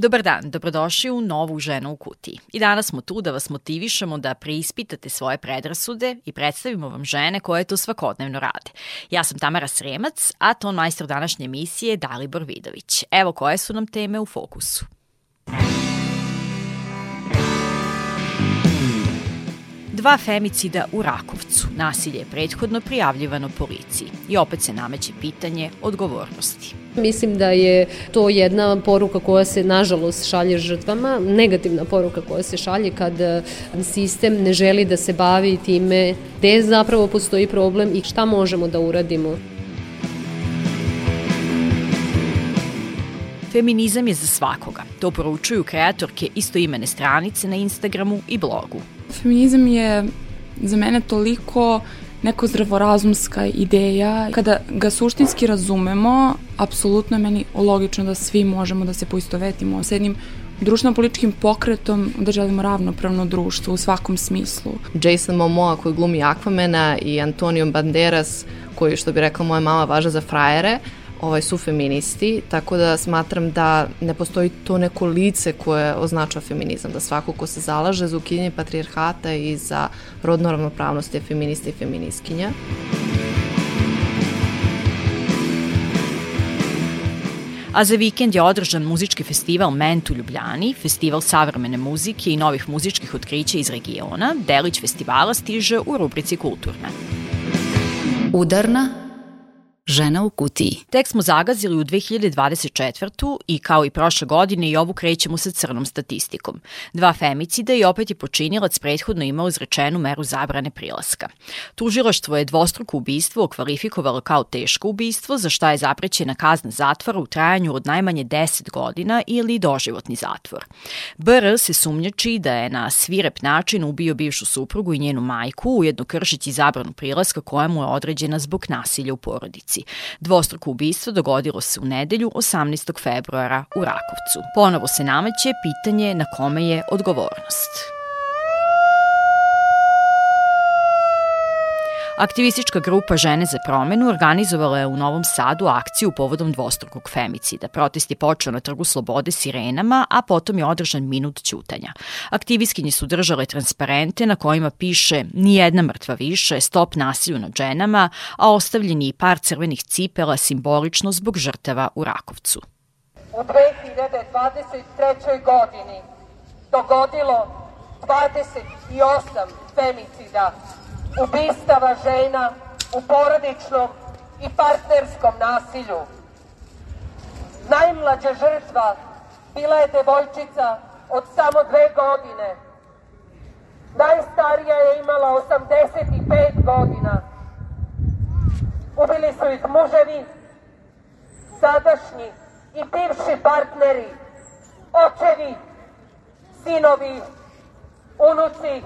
Dobar dan, dobrodošli u novu ženu u kutiji. I danas smo tu da vas motivišemo da preispitate svoje predrasude i predstavimo vam žene koje to svakodnevno rade. Ja sam Tamara Sremac, a ton majstor današnje emisije je Dalibor Vidović. Evo koje su nam teme u fokusu. Dva femicida u Rakovcu. Nasilje je prethodno prijavljivano policiji. I opet se nameće pitanje odgovornosti. Mislim da je to jedna poruka koja se nažalost šalje žrtvama, negativna poruka koja se šalje kad e, sistem ne želi da se bavi time gde zapravo postoji problem i šta možemo da uradimo. Feminizam je za svakoga. To poručuju kreatorke istoimene stranice na Instagramu i blogu. Feminizam je za mene toliko neko zdravorazumska ideja. Kada ga suštinski razumemo, apsolutno je meni logično da svi možemo da se poistovetimo s jednim društveno-političkim pokretom da želimo ravnopravno društvo u svakom smislu. Jason Momoa koji glumi Aquamena i Antonio Banderas koji, što bi rekla moja mama, važa za frajere, ovaj, su feministi, tako da smatram da ne postoji to neko lice koje označava feminizam, da svako ko se zalaže za ukidanje patrijarhata i za rodnu ravnopravnost je feminista i feminiskinja. A za vikend je održan muzički festival Ment u Ljubljani, festival savremene muzike i novih muzičkih otkrića iz regiona. Delić festivala stiže u rubrici Kulturna. Udarna Žena u kutiji. Tek smo zagazili u 2024. i kao i prošle godine i ovu krećemo sa crnom statistikom. Dva femicida i opet je počinilac prethodno imao izrečenu meru zabrane prilaska. Tužilaštvo je dvostruko ubistvo okvalifikovalo kao teško ubistvo za šta je zaprećena kazna zatvora u trajanju od najmanje 10 godina ili doživotni zatvor. BR se sumnjači da je na svirep način ubio bivšu suprugu i njenu majku, ujedno kršići zabranu prilaska koja mu je određena zbog nasilja u porodici. Dvostruko ubistvo dogodilo se u nedelju 18. februara u Rakovcu. Ponovo se nameće pitanje na kome je odgovornost. Aktivistička grupa Žene za promenu organizovala je u Novom Sadu akciju povodom dvostrukog femicida. Protest je počeo na trgu Slobode sirenama, a potom je održan minut ćutanja. Aktivistkinje su držale transparente na kojima piše nijedna mrtva više, stop nasilju nad ženama, a ostavljeni i par crvenih cipela simbolično zbog žrtava u Rakovcu. U 2023. godini dogodilo 28 femicida ubistava žena u porodičnom i partnerskom nasilju. Najmlađa žrtva bila je devojčica od samo dve godine. Najstarija je imala 85 godina. Ubili su ih muževi, sadašnji i bivši partneri, očevi, sinovi, unuci,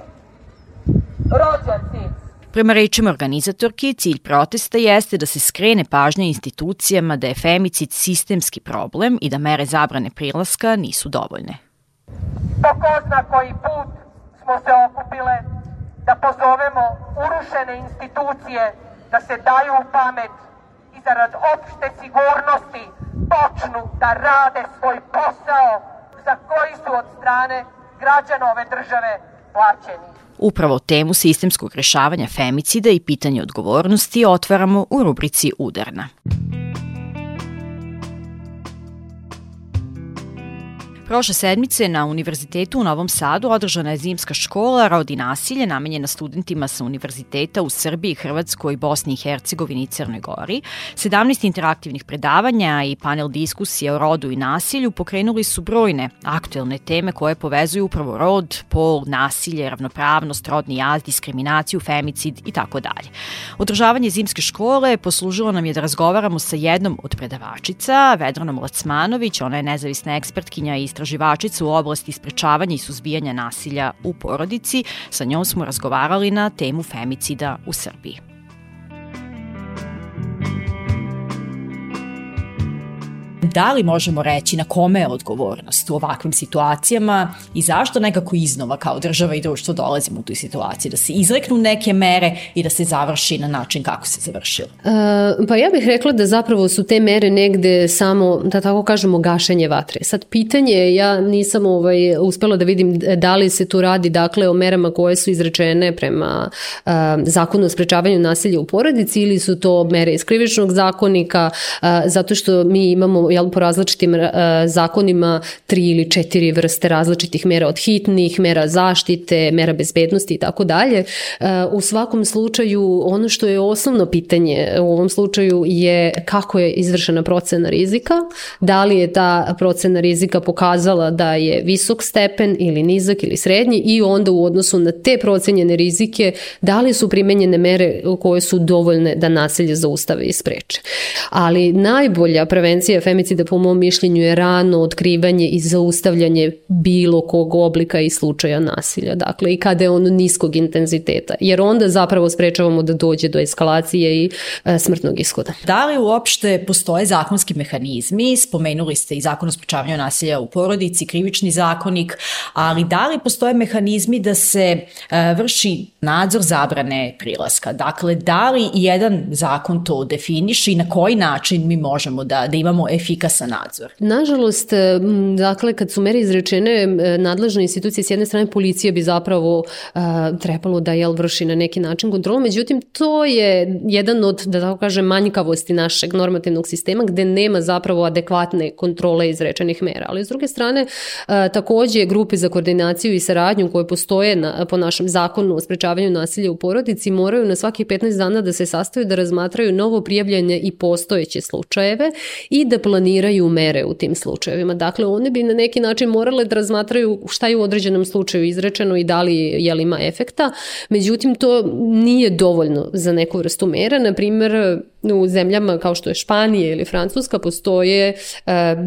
rođaci. Prema rečima organizatorki, cilj protesta jeste da se skrene pažnja institucijama da je femicid sistemski problem i da mere zabrane prilaska nisu dovoljne. Po ko zna koji put smo se okupile da pozovemo urušene institucije da se daju u pamet i zarad opšte sigurnosti počnu da rade svoj posao za koji su od strane građana ove države plaćeni. Upravo temu sistemskog rešavanja femicida i pitanje odgovornosti otvaramo u rubrici Udarna. Prošle sedmice na Univerzitetu u Novom Sadu održana je zimska škola Rodi nasilje namenjena studentima sa univerziteta u Srbiji, Hrvatskoj, Bosni i Hercegovini i Crnoj Gori. 17 interaktivnih predavanja i panel diskusije o rodu i nasilju pokrenuli su brojne aktuelne teme koje povezuju upravo rod, pol, nasilje, ravnopravnost, rodni jaz, diskriminaciju, femicid i tako dalje. Održavanje zimske škole poslužilo nam je da razgovaramo sa jednom od predavačica, Vedranom Lacmanović, ona je nezavisna ekspertkinja i istraživačica u oblasti sprečavanja i suzbijanja nasilja u porodici. Sa njom smo razgovarali na temu femicida u Srbiji. Da li možemo reći na kome je odgovornost u ovakvim situacijama i zašto nekako iznova kao država i društvo dolazimo u tu situaciju, da se izreknu neke mere i da se završi na način kako se završilo? Uh, pa ja bih rekla da zapravo su te mere negde samo, da tako kažemo, gašenje vatre. Sad pitanje, ja nisam ovaj, uspela da vidim da li se tu radi dakle o merama koje su izrečene prema uh, zakonu o sprečavanju nasilja u porodici ili su to mere iz krivičnog zakonika, uh, zato što mi imamo jel, po različitim uh, zakonima tri ili četiri vrste različitih mera od hitnih, mera zaštite, mera bezbednosti i tako dalje. U svakom slučaju ono što je osnovno pitanje u ovom slučaju je kako je izvršena procena rizika, da li je ta procena rizika pokazala da je visok stepen ili nizak ili srednji i onda u odnosu na te procenjene rizike da li su primenjene mere koje su dovoljne da nasilje zaustave i spreče. Ali najbolja prevencija femicida po mom mišljenju je rano otkrivanje i zaustavljanje bilo kog oblika i slučaja nasilja. Dakle, i kada je ono niskog intenziteta. Jer onda zapravo sprečavamo da dođe do eskalacije i e, smrtnog ishoda. Da li uopšte postoje zakonski mehanizmi? Spomenuli ste i zakon o sprečavanju nasilja u porodici, krivični zakonik, ali da li postoje mehanizmi da se e, vrši nadzor zabrane prilaska? Dakle, da li jedan zakon to definiše i na koji način mi možemo da, da imamo efikasan nadzor? Nažalost, e, dakle, kad su mere izrečene, e, nadležne institucije s jedne strane policija bi zapravo uh, trebalo da jel vrši na neki način kontrolu, međutim to je jedan od, da tako kažem, manjkavosti našeg normativnog sistema gde nema zapravo adekvatne kontrole izrečenih mera. Ali s druge strane, uh, takođe grupe za koordinaciju i saradnju koje postoje na, po našem zakonu o sprečavanju nasilja u porodici moraju na svakih 15 dana da se sastaju da razmatraju novo prijavljanje i postojeće slučajeve i da planiraju mere u tim slučajevima. Dakle, one bi na neki način morale da razmatraju šta je u određenom slučaju izrečeno i da li je li ima efekta. Međutim, to nije dovoljno za neku vrstu mera. Naprimer, u zemljama kao što je Španija ili Francuska postoje e,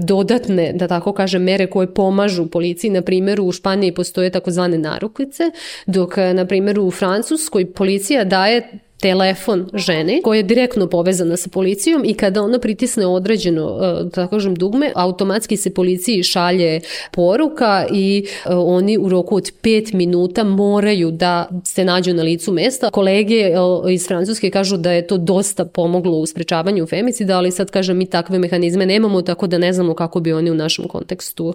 dodatne, da tako kažem, mere koje pomažu policiji. Na primjer, u Španiji postoje takozvane narukvice, dok, na primjer, u Francuskoj policija daje telefon žene koja je direktno povezana sa policijom i kada ona pritisne određeno, e, tako kažem, dugme, automatski se policiji šalje poruka i e, oni u roku od 5 minuta moraju da se nađu na licu mesta. Kolege e, iz Francuske kažu da je to dosta pomoglo u sprečavanju femicida, ali sad kažem mi takve mehanizme nemamo, tako da ne znamo kako bi oni u našem kontekstu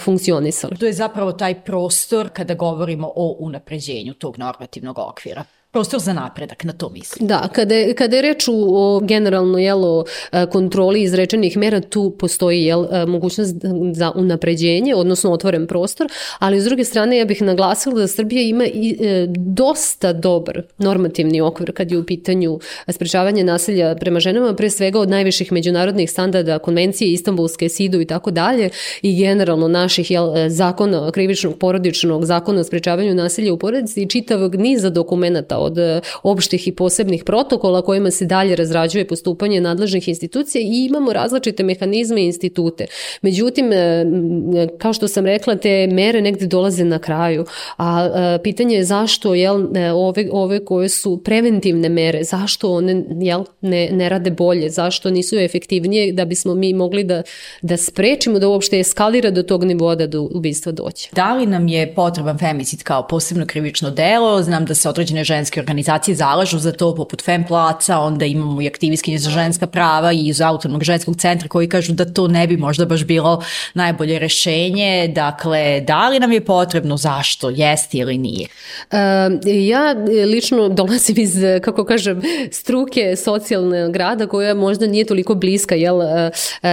funkcionisali. To je zapravo taj prostor kada govorimo o unapređenju tog normativnog okvira prostor za napredak, na to mislim. Da, kada je, kada je reč o generalno jelo, e, kontroli izrečenih mera, tu postoji jel, e, mogućnost za unapređenje, odnosno otvoren prostor, ali s druge strane ja bih naglasila da Srbija ima i, e, dosta dobar normativni okvir kad je u pitanju sprečavanje nasilja prema ženama, pre svega od najviših međunarodnih standarda, konvencije, Istanbulske, SIDU i tako dalje i generalno naših jel, zakona krivičnog porodičnog, zakona o sprečavanju nasilja u porodici i čitavog niza dokumenta od e, opštih i posebnih protokola kojima se dalje razrađuje postupanje nadležnih institucija i imamo različite mehanizme i institute. Međutim, e, kao što sam rekla, te mere negde dolaze na kraju, a e, pitanje je zašto jel, ove, ove koje su preventivne mere, zašto one jel, ne, ne rade bolje, zašto nisu efektivnije da bismo mi mogli da, da sprečimo da uopšte eskalira do tog nivoa da do ubistva doće. Da li nam je potreban femicid kao posebno krivično delo? Znam da se određene ženske ženske organizacije zalažu za to, poput Femplaca, onda imamo i aktivistkinje za ženska prava i iz autonomnog ženskog centra koji kažu da to ne bi možda baš bilo najbolje rešenje. Dakle, da li nam je potrebno, zašto, jeste ili nije? Uh, ja lično dolazim iz, kako kažem, struke socijalne grada koja možda nije toliko bliska jel,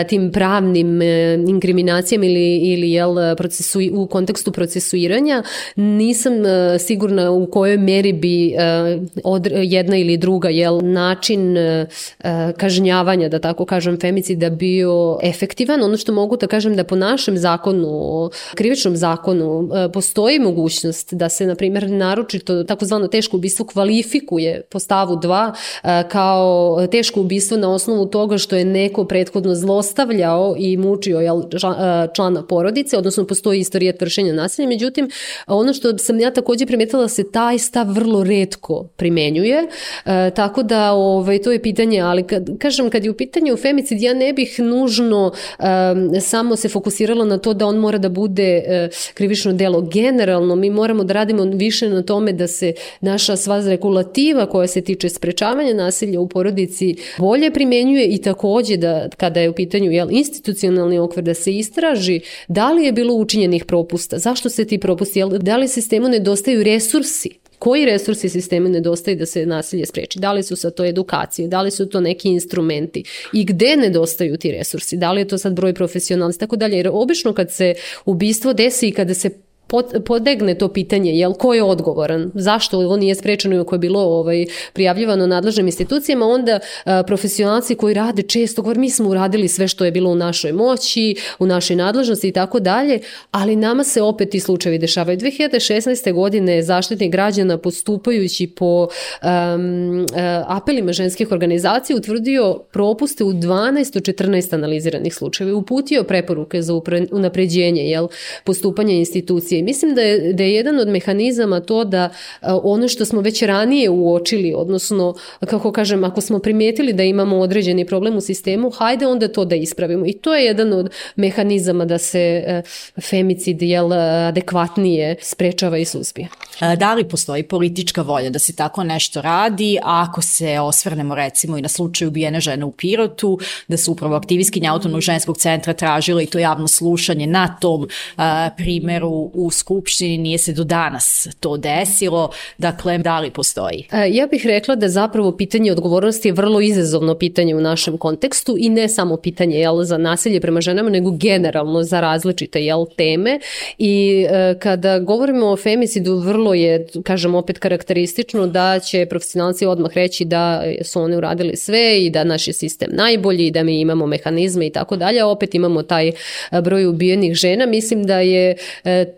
tim pravnim inkriminacijama ili, ili jel, procesu, u kontekstu procesuiranja. Nisam sigurna u kojoj meri bi od, jedna ili druga jel, način e, kažnjavanja, da tako kažem, femicida bio efektivan. Ono što mogu da kažem da po našem zakonu, krivičnom zakonu, postoji mogućnost da se, na primjer, naročito takozvano teško ubistvo kvalifikuje po stavu 2 e, kao teško ubistvo na osnovu toga što je neko prethodno zlostavljao i mučio jel, člana porodice, odnosno postoji istorija vršenja nasilja. Međutim, ono što sam ja takođe primetila se taj stav vrlo redko redko primenjuje, e, tako da ovaj, to je pitanje, ali kad, kažem, kad je u pitanju femicid, ja ne bih nužno e, samo se fokusirala na to da on mora da bude e, krivično delo. Generalno, mi moramo da radimo više na tome da se naša sva regulativa koja se tiče sprečavanja nasilja u porodici bolje primenjuje i takođe da kada je u pitanju jel, institucionalni okvir da se istraži da li je bilo učinjenih propusta, zašto se ti propusti, jel, da li sistemu nedostaju resursi koji resursi sistema nedostaju da se nasilje spreči? Da li su sa to edukacije, da li su to neki instrumenti i gde nedostaju ti resursi? Da li je to sad broj profesionalista, tako dalje? Jer obično kad se ubistvo desi i kada se podegne to pitanje, jel, ko je odgovoran, zašto ovo nije sprečeno i ako je bilo ovaj, prijavljivano nadležnim institucijama, onda a, profesionalci koji rade često govor, mi smo uradili sve što je bilo u našoj moći, u našoj nadležnosti i tako dalje, ali nama se opet ti slučajevi dešavaju. 2016. godine zaštitnik građana postupajući po um, apelima ženskih organizacija utvrdio propuste u 12 od 14 analiziranih slučajeva, uputio preporuke za unapređenje jel, postupanja institucije mislim da je, da je jedan od mehanizama to da ono što smo već ranije uočili, odnosno, kako kažem, ako smo primijetili da imamo određeni problem u sistemu, hajde onda to da ispravimo. I to je jedan od mehanizama da se femicid jel, adekvatnije sprečava i suzbija. Da li postoji politička volja da se tako nešto radi, a ako se osvrnemo recimo i na slučaj ubijene žene u Pirotu, da su upravo aktivistkinja Autonomnog ženskog centra tražile i to javno slušanje na tom a, primeru u Skupštini, nije se do danas to desilo, dakle, da li postoji? E, ja bih rekla da zapravo pitanje odgovornosti je vrlo izazovno pitanje u našem kontekstu i ne samo pitanje jel, za nasilje prema ženama, nego generalno za različite jel, teme i e, kada govorimo o femicidu vrlo je, kažem opet karakteristično da će profesionalci odmah reći da su oni uradili sve i da naš je sistem najbolji i da mi imamo mehanizme i tako dalje, opet imamo taj e, broj ubijenih žena. Mislim da je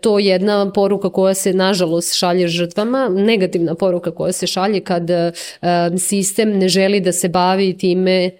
to jedna poruka koja se nažalost šalje žrtvama, negativna poruka koja se šalje kad uh, sistem ne želi da se bavi time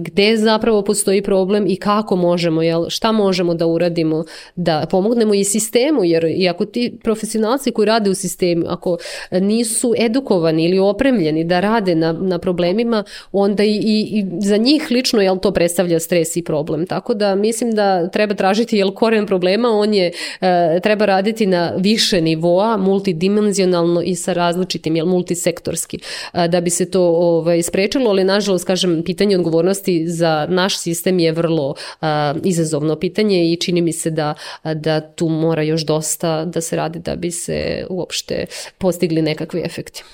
gde zapravo postoji problem i kako možemo, jel, šta možemo da uradimo da pomognemo i sistemu, jer i ako ti profesionalci koji rade u sistemu, ako nisu edukovani ili opremljeni da rade na, na problemima, onda i, i, i za njih lično jel, to predstavlja stres i problem. Tako da mislim da treba tražiti jel, koren problema, on je, e, treba raditi na više nivoa, multidimenzionalno i sa različitim, jel, multisektorski, e, da bi se to ovaj, sprečilo, ali nažalost, kažem, pitanje odgovornosti odgovornosti za naš sistem je vrlo a, izazovno pitanje i čini mi se da, da tu mora još dosta da se radi da bi se uopšte postigli nekakvi efekti.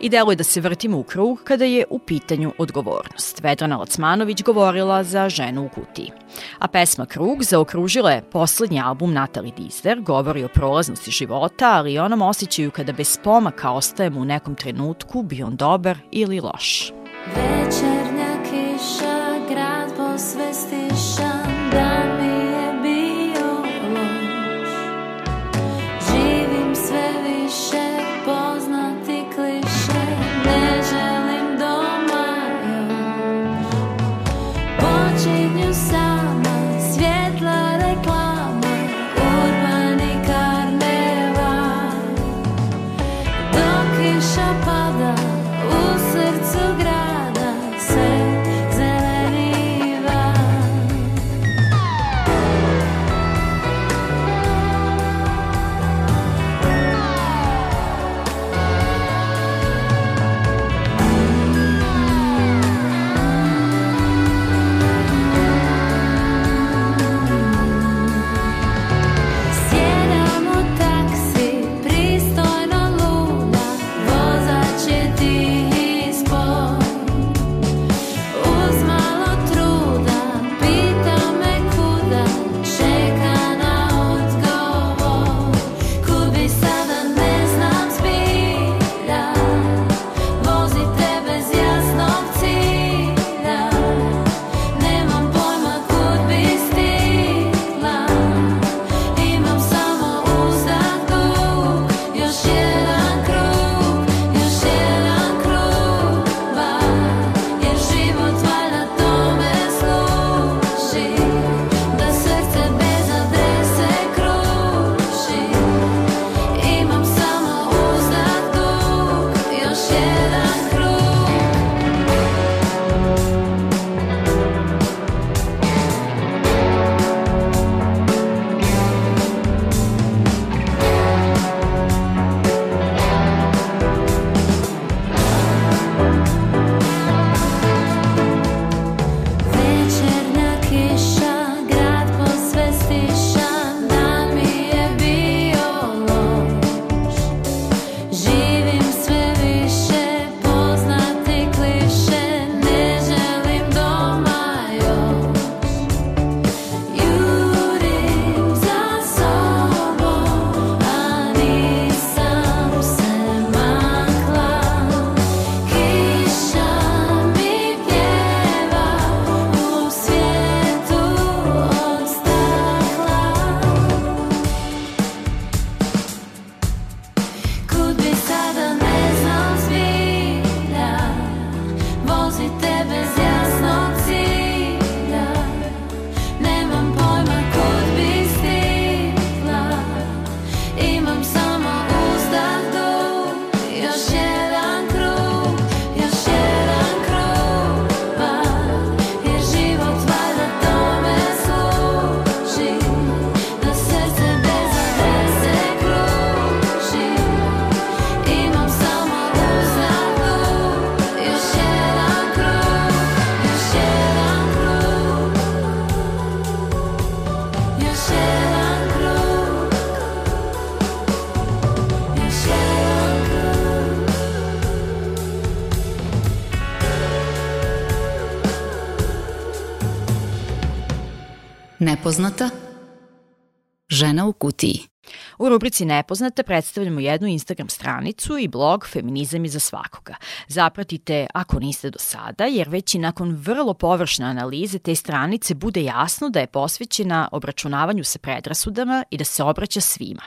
I deluje da se vrtimo u krug kada je u pitanju odgovornost. Vedrana Lacmanović govorila za ženu u kutiji. A pesma Krug zaokružila je poslednji album Natali Dizder, govori o prolaznosti života, ali i onom osjećaju kada bez pomaka ostajemo u nekom trenutku, bio on dobar ili loš. Večernja Nepoznata Žena u kutiji U rubrici Nepoznata predstavljamo jednu Instagram stranicu i blog Feminizam je za svakoga. Zapratite ako niste do sada, jer već i nakon vrlo površne analize te stranice bude jasno da je posvećena obračunavanju sa predrasudama i da se obraća svima.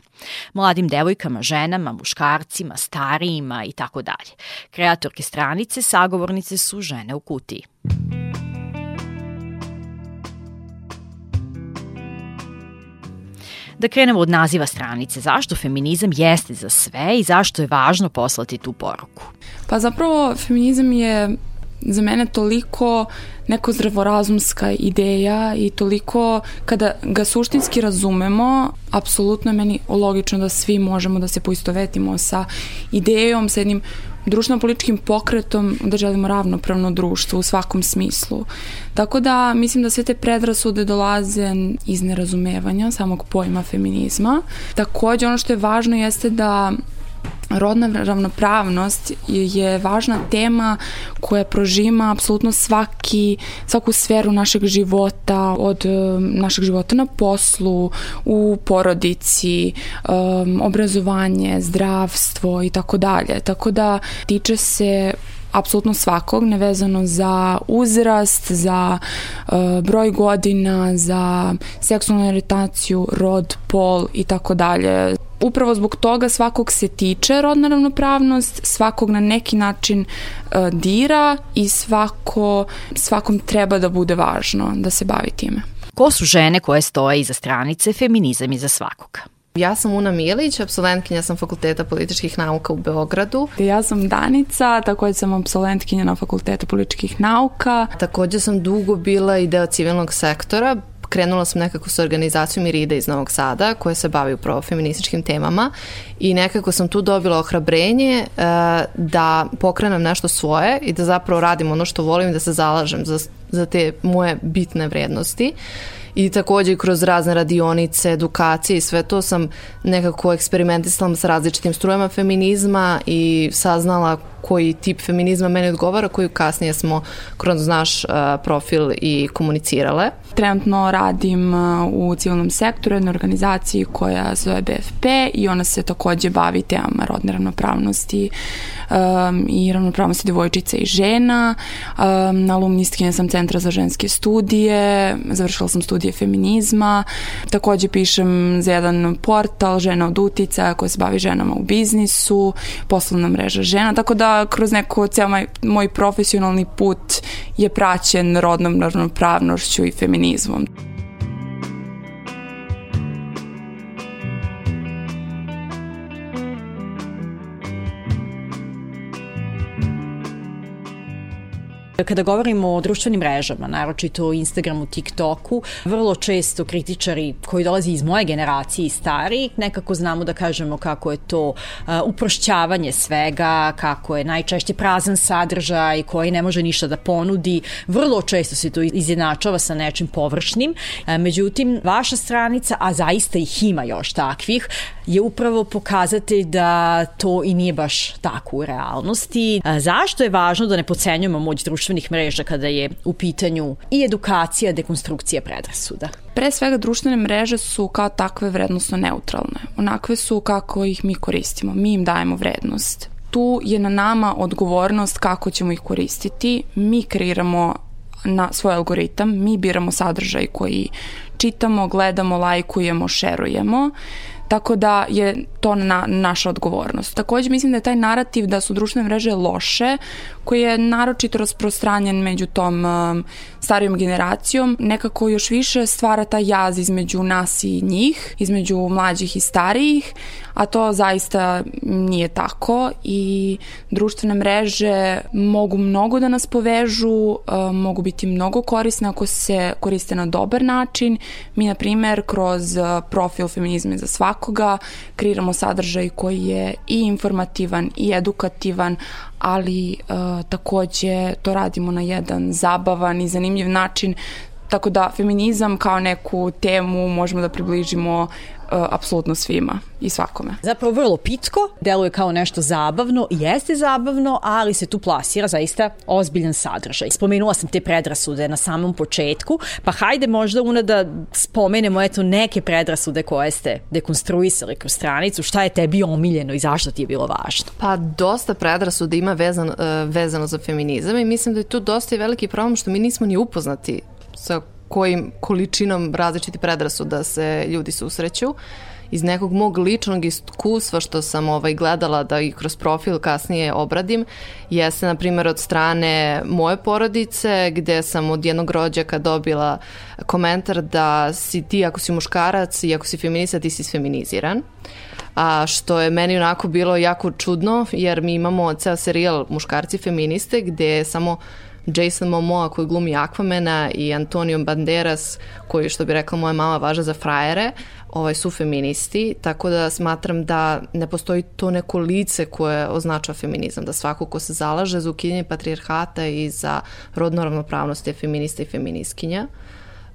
Mladim devojkama, ženama, muškarcima, starijima i tako dalje. Kreatorke stranice, sagovornice su žene u kutiji. Da krenemo od naziva stranice. Zašto feminizam jeste za sve i zašto je važno poslati tu poruku? Pa zapravo feminizam je za mene toliko neko zdravorazumska ideja i toliko kada ga suštinski razumemo, apsolutno je meni logično da svi možemo da se poistovetimo sa idejom, sa jednim društveno-političkim pokretom da želimo ravnopravno društvo u svakom smislu. Tako da mislim da sve te predrasude dolaze iz nerazumevanja samog pojma feminizma. Takođe ono što je važno jeste da rodna ravnopravnost je važna tema koja prožima apsolutno svaki, svaku sferu našeg života, od um, našeg života na poslu, u porodici, um, obrazovanje, zdravstvo i tako dalje. Tako da tiče se apsolutno svakog, nevezano za uzrast, za uh, broj godina, za seksualnu orijentaciju, rod, pol i tako dalje. Upravo zbog toga svakog se tiče rodna ravnopravnost, svakog na neki način uh, dira i svako, svakom treba da bude važno da se bavi time. Ko su žene koje stoje iza stranice Feminizam je za svakoga? Ja sam Una Milić, absolventkinja sam Fakulteta političkih nauka u Beogradu. Ja sam Danica, takođe sam absolventkinja na Fakultetu političkih nauka. Takođe sam dugo bila i deo civilnog sektora, krenula sam nekako sa organizacijom Irida iz Novog Sada koja se bavi upravo feminističkim temama i nekako sam tu dobila ohrabrenje uh, da pokrenem nešto svoje i da zapravo radim ono što volim da se zalažem za, za te moje bitne vrednosti. I takođe kroz razne radionice, edukacije i sve to sam nekako eksperimentisala sa različitim strujama feminizma i saznala koji tip feminizma meni odgovara, koju kasnije smo kroz naš profil i komunicirale. Trenutno radim u civilnom sektoru jednoj organizaciji koja zove BFP i ona se takođe bavi temama rodne ravnopravnosti um, i ravnopravnosti devojčica i žena. Um, alumnistkinja sam Centra za ženske studije, završila sam studije feminizma, takođe pišem za jedan portal Žena od utica koja se bavi ženama u biznisu, poslovna mreža žena, tako da kroz neko ceo moj, moj profesionalni put je praćen rodnom ravnopravnošću i feminizmom. Kada govorimo o društvenim mrežama, naročito o Instagramu, TikToku, vrlo često kritičari koji dolazi iz moje generacije i stari, nekako znamo da kažemo kako je to uprošćavanje svega, kako je najčešće prazan sadržaj koji ne može ništa da ponudi. Vrlo često se to izjednačava sa nečim površnim. Međutim, vaša stranica, a zaista ih ima još takvih, je upravo pokazati da to i nije baš tako u realnosti. Uh, zašto je važno da ne pocenjujemo moć društvenih mreža kada je u pitanju i edukacija, dekonstrukcija predrasuda? Pre svega društvene mreže su kao takve vrednostno neutralne. Onakve su kako ih mi koristimo. Mi im dajemo vrednost. Tu je na nama odgovornost kako ćemo ih koristiti. Mi kreiramo na svoj algoritam, mi biramo sadržaj koji čitamo, gledamo, lajkujemo, šerujemo. Tako da je to na, naša odgovornost. Takođe mislim da je taj narativ da su društvene mreže loše, koji je naročito rasprostranjen među tom um, starijom generacijom, nekako još više stvara taj jaz između nas i njih, između mlađih i starijih, a to zaista nije tako i društvene mreže mogu mnogo da nas povežu, um, mogu biti mnogo korisne ako se koriste na dobar način. Mi, na primer, kroz uh, profil Feminizme za svakoga kreiramo sadržaj koji je i informativan i edukativan, ali uh, takođe to radimo na jedan zabavan i zanimljiv način tako da feminizam kao neku temu možemo da približimo apsolutno svima i svakome. Zapravo vrlo pitko, deluje kao nešto zabavno jeste zabavno, ali se tu plasira zaista ozbiljan sadržaj. Spomenula sam te predrasude na samom početku, pa hajde možda una da spomenemo eto neke predrasude koje ste dekonstruisali kroz stranicu, šta je tebi omiljeno i zašto ti je bilo važno? Pa dosta predrasuda ima vezan, uh, vezano za feminizam i mislim da je tu dosta i veliki problem što mi nismo ni upoznati sa kojim količinom različiti predrasuda se ljudi susreću. Iz nekog mog ličnog iskustva što sam ovaj, gledala da i kroz profil kasnije obradim, jeste na primjer od strane moje porodice gde sam od jednog rođaka dobila komentar da si ti ako si muškarac i ako si feminista ti si sfeminiziran a što je meni onako bilo jako čudno jer mi imamo ceo serijal muškarci feministe gde samo Jason Momoa koji glumi Aquamena i Antonio Banderas koji što bi rekla moja mama važa za frajere ovaj, su feministi, tako da smatram da ne postoji to neko lice koje označava feminizam, da svako ko se zalaže za ukinjenje patrijarhata i za rodnu ravnopravnost je feminista i feministkinja.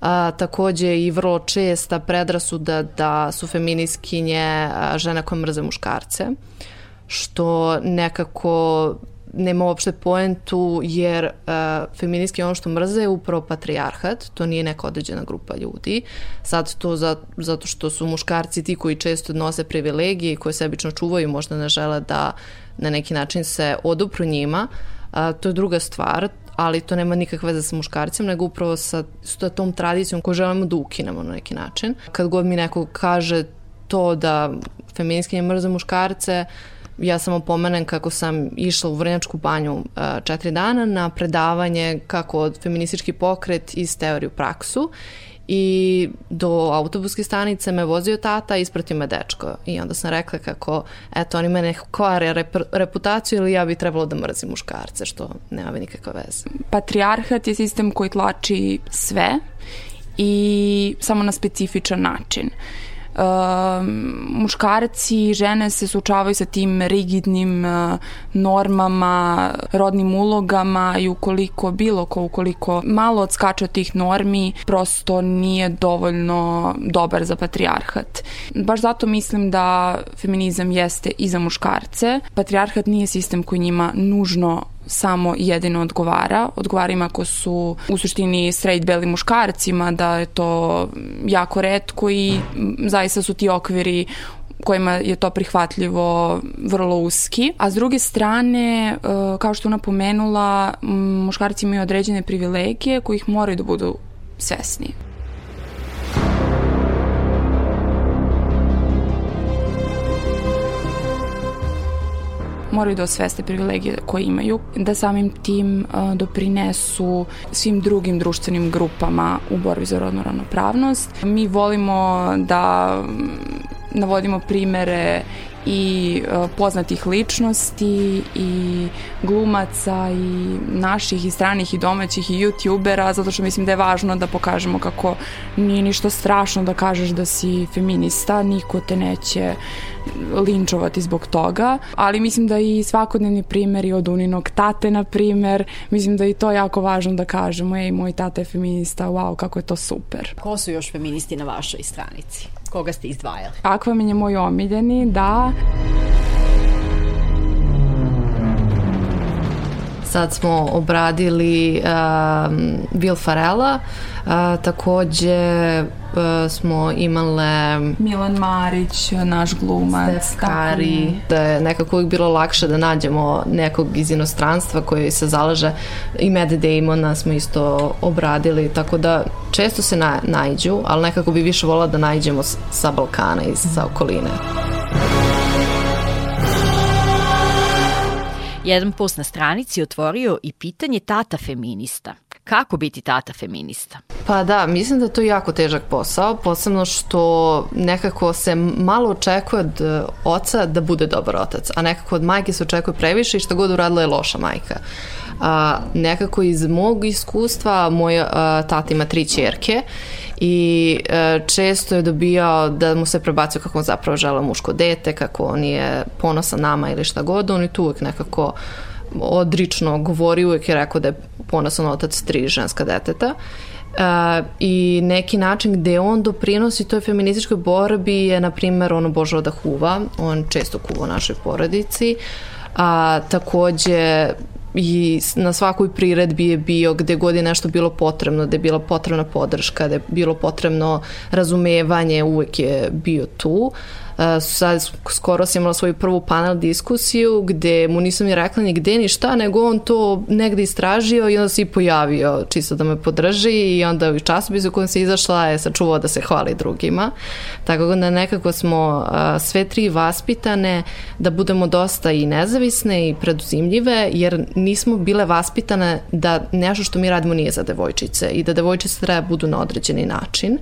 A, takođe i vrlo česta predrasuda da su feminiskinje žene koje mrze muškarce, što nekako nema uopšte poentu jer uh, feministki ono što mrze je upravo patrijarhat, to nije neka određena grupa ljudi. Sad to za, zato što su muškarci ti koji često nose privilegije i koje sebično čuvaju, možda ne žele da na neki način se odupru njima, uh, to je druga stvar, ali to nema nikakve veze sa muškarcima, nego upravo sa, sa tom tradicijom koju želimo da ukinemo na neki način. Kad god mi neko kaže to da feministkinje mrze muškarce, uh, ja samo pomenem kako sam išla u Vrnjačku banju uh, četiri dana na predavanje kako od feministički pokret iz teoriju praksu i do autobuske stanice me vozio tata, ispratio me dečko. I onda sam rekla kako, eto, oni mene kvare rep reputaciju ili ja bi trebalo da mrzim muškarce, što nema bi nikakve veze. Patriarhat je sistem koji tlači sve i samo na specifičan način. Uh, uh, muškarci i žene se suočavaju sa tim rigidnim uh, normama, rodnim ulogama i ukoliko bilo ko, ukoliko malo odskače od tih normi, prosto nije dovoljno dobar za patrijarhat. Baš zato mislim da feminizam jeste i za muškarce. Patrijarhat nije sistem koji njima nužno samo jedino odgovara. Odgovara im ako su u suštini straight beli muškarcima, da je to jako redko i zaista su ti okviri kojima je to prihvatljivo vrlo uski. A s druge strane, e, kao što ona pomenula, muškarci imaju određene privilegije kojih moraju da budu svesni. Moraju da osveste privilegije koje imaju, da samim tim doprinesu svim drugim društvenim grupama u borbi za rodnu ravnopravnost. Mi volimo da navodimo primere i e, poznatih ličnosti i glumaca i naših i stranih i domaćih i youtubera zato što mislim da je važno da pokažemo kako nije ništa strašno da kažeš da si feminista, niko te neće linčovati zbog toga, ali mislim da i svakodnevni primjeri od Uninog tate, na primer, mislim da i to jako važno da kažemo, ej, moj tata je feminista, wow, kako je to super. Ko su još feministi na vašoj stranici? Koga ste izdvajali? Akvamen je moj omiljeni, da. Sad smo obradili um, Will Farella, uh, takođe uh, smo imale Milan Marić, naš glumac Steph Curry, da je nekako uvijek bilo lakše da nađemo nekog iz inostranstva koji se zalaže i Matt Damona smo isto obradili, tako da često se na, najđu, ali nekako bi više volila da najđemo sa Balkana i sa okoline. Jedan post na stranici otvorio i pitanje tata feminista. Kako biti tata feminista? Pa da, mislim da je to jako težak posao, posebno što nekako se malo očekuje od e, oca da bude dobar otac, a nekako od majke se očekuje previše i šta god uradila je loša majka. A, nekako iz mog iskustva, moj a, tata ima tri čerke i e, često je dobijao da mu se prebacuje kako on zapravo žele muško dete, kako on je ponosan nama ili šta god, on je tu uvek nekako odrično govori, uvek je rekao da je ponosan otac tri ženska deteta. Uh, i neki način gde on doprinosi toj feminističkoj borbi je, na primer, ono Božo da huva, on često kuva u našoj porodici, a takođe i na svakoj priredbi je bio gde god je nešto bilo potrebno, gde je bila potrebna podrška, gde je bilo potrebno razumevanje, uvek je bio tu. Uh, sad skoro sam imala svoju prvu panel diskusiju gde mu nisam ni rekla ni gde ni šta, nego on to negde istražio i onda se i pojavio čisto da me podrži i onda u časopisu kojem se izašla je sačuvao da se hvali drugima. Tako da nekako smo sve tri vaspitane da budemo dosta i nezavisne i preduzimljive jer nismo bile vaspitane da nešto što mi radimo nije za devojčice i da devojčice treba da budu na određeni način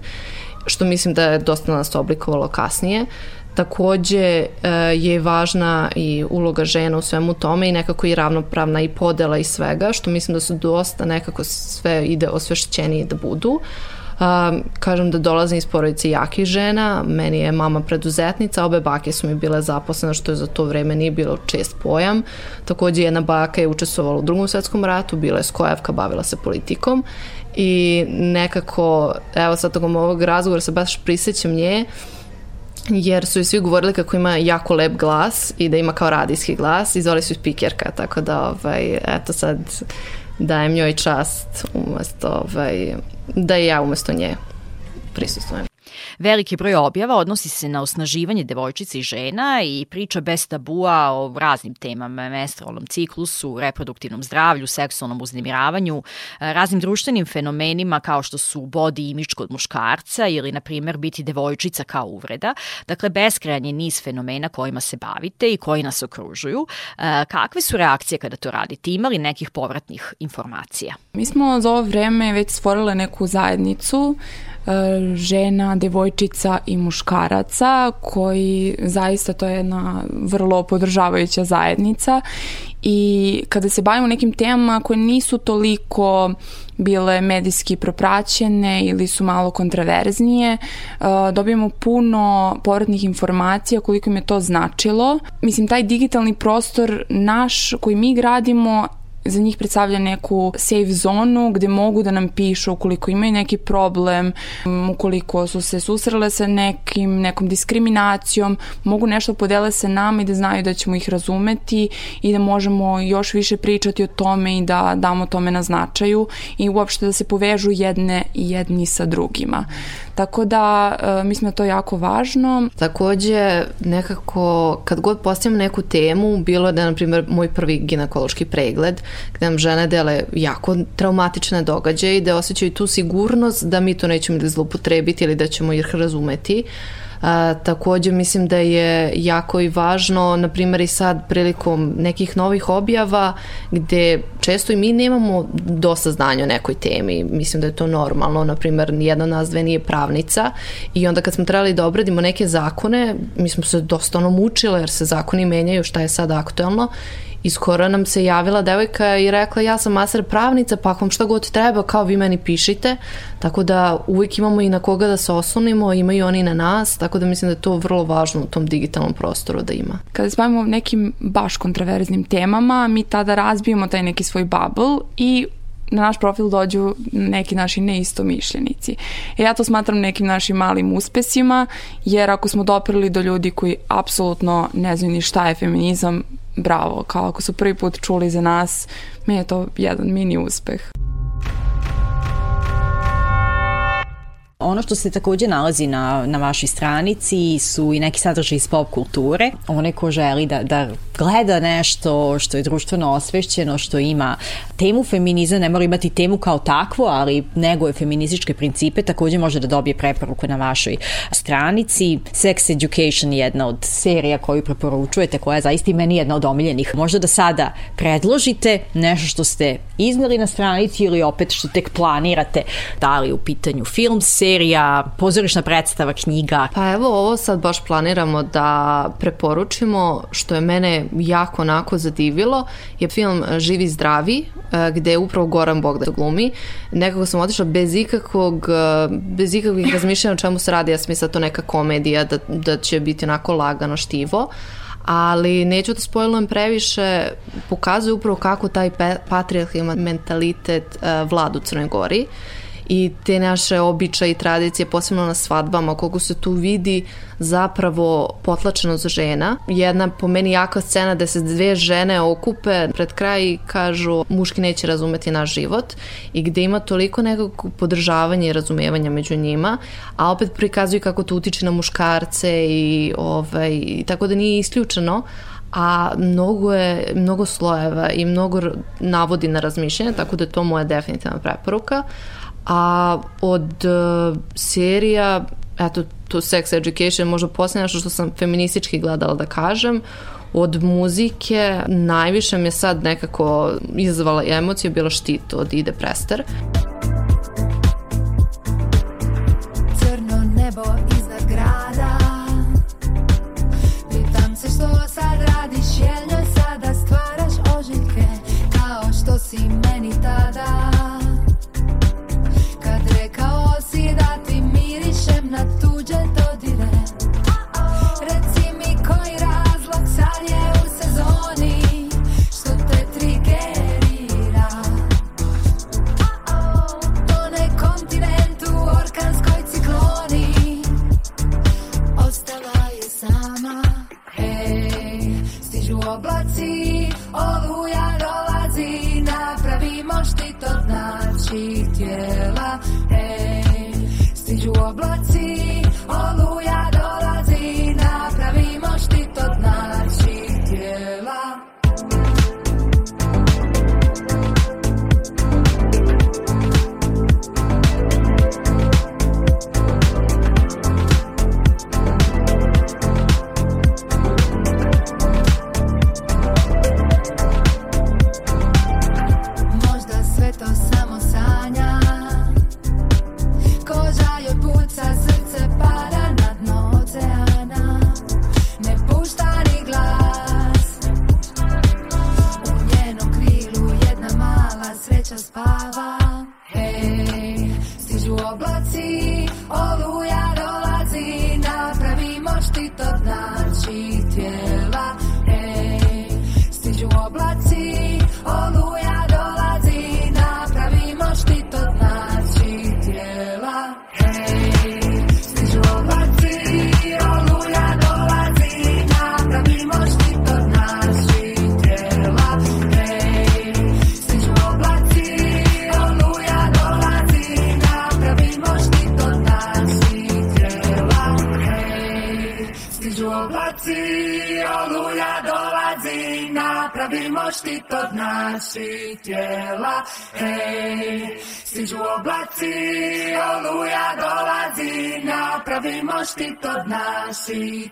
što mislim da je dosta nas oblikovalo kasnije. Takođe e, je važna i uloga žena u svemu tome i nekako i ravnopravna i podela i svega, što mislim da su dosta nekako sve ide osvešćenije da budu. Um, kažem da dolazim iz porodice jakih žena, meni je mama preduzetnica, obe bake su mi bile zaposlene, što je za to vreme nije bilo čest pojam. Takođe jedna baka je učestvovala u drugom svetskom ratu, bila je skojevka, bavila se politikom i nekako, evo sad tokom ovog razgovora se baš prisećam nje, uh, jer su i svi govorili kako ima jako lep glas i da ima kao radijski glas i zvali su speakerka, tako da ovaj, eto sad dajem njoj čast umesto, ovaj, da i ja umesto nje prisustujem. Veliki broj objava odnosi se na osnaživanje devojčica i žena i priča bez tabua o raznim temama, menstrualnom ciklusu, reproduktivnom zdravlju, seksualnom uznemiravanju, raznim društvenim fenomenima kao što su body image kod muškarca ili, na primer, biti devojčica kao uvreda. Dakle, beskrajan je niz fenomena kojima se bavite i koji nas okružuju. Kakve su reakcije kada to radite? Ima li nekih povratnih informacija? Mi smo za ovo vreme već stvorile neku zajednicu E, žena, devojčica i muškaraca koji zaista to je jedna vrlo podržavajuća zajednica i kada se bavimo nekim temama koje nisu toliko bile medijski propraćene ili su malo kontraverznije, e, dobijemo puno povratnih informacija koliko im je to značilo. Mislim, taj digitalni prostor naš koji mi gradimo za njih predstavlja neku safe zonu gde mogu da nam pišu ukoliko imaju neki problem, ukoliko su se susrele sa nekim, nekom diskriminacijom, mogu nešto podele sa nama i da znaju da ćemo ih razumeti i da možemo još više pričati o tome i da damo tome na značaju i uopšte da se povežu jedne i jedni sa drugima. Tako da e, mislim da to jako važno. Takođe nekako kad god postavimo neku temu, bilo da je na primjer moj prvi ginekološki pregled, gde nam žene dele jako traumatične događaje i da osjećaju tu sigurnost da mi to nećemo ili zlopotrebiti ili da ćemo ih razumeti. A, takođe mislim da je jako i važno, na primjer i sad prilikom nekih novih objava gde često i mi nemamo dosta znanja o nekoj temi, mislim da je to normalno, na primjer jedna nas dve nije pravnica i onda kad smo trebali da obradimo neke zakone, mi smo se dosta ono mučile jer se zakoni menjaju šta je sad aktuelno I skoro nam se javila devojka i rekla ja sam master pravnica, pa vam šta god treba, kao vi meni pišite. Tako da uvijek imamo i na koga da se oslonimo, imaju oni na nas, tako da mislim da je to vrlo važno u tom digitalnom prostoru da ima. Kada se bavimo nekim baš kontraverznim temama, mi tada razbijemo taj neki svoj bubble i na naš profil dođu neki naši neistomišljenici. E ja to smatram nekim našim malim uspesima, jer ako smo doprili do ljudi koji apsolutno ne znaju ni šta je feminizam, bravo, kao ako su prvi put čuli za nas, mi je to jedan mini uspeh. Ono što se takođe nalazi na, na vašoj stranici su i neki sadržaj iz pop kulture. One ko želi da, da gleda nešto što je društveno osvešćeno, što ima temu feminizma, ne mora imati temu kao takvu, ali nego je feminističke principe, takođe može da dobije preporuku na vašoj stranici. Sex Education je jedna od serija koju preporučujete, koja je zaista i meni jedna od omiljenih. Možda da sada predložite nešto što ste iznali na stranici ili opet što tek planirate, da li u pitanju film, serija, pozorišna predstava, knjiga? Pa evo ovo sad baš planiramo da preporučimo što je mene jako onako zadivilo je film Živi zdravi e, gde je upravo Goran Bogdan glumi. Nekako sam otišla bez ikakvog e, bez ikakvih razmišljanja o čemu se radi. Ja sam mislila da to neka komedija da, da će biti onako lagano štivo ali neću da spojlujem previše, pokazuje upravo kako taj patriarhalni mentalitet uh, vlada u Crnoj Gori i te naše običaje i tradicije, posebno na svadbama, koliko se tu vidi zapravo potlačenost žena. Jedna po meni jaka scena da se dve žene okupe pred kraj i kažu muški neće razumeti naš život i gde ima toliko nekog podržavanja i razumevanja među njima, a opet prikazuju kako to utiče na muškarce i, ovaj, i tako da nije isključeno, a mnogo je, mnogo slojeva i mnogo navodi na razmišljanje, tako da je to moja definitivna preporuka. A od uh, serija, eto, to Sex Education, možda posljednje što sam feministički gledala da kažem, od muzike najviše mi je sad nekako izazvala emocije bila štit od Ide Prester. na tuđe dodire Reci mi koji razlog u sezoni Što te trigerira To ne kontinentu orkanskoj cikloni Ostala je sama stižu oblaci Oluja dolazi Napravimo štit od since you wore blood tea.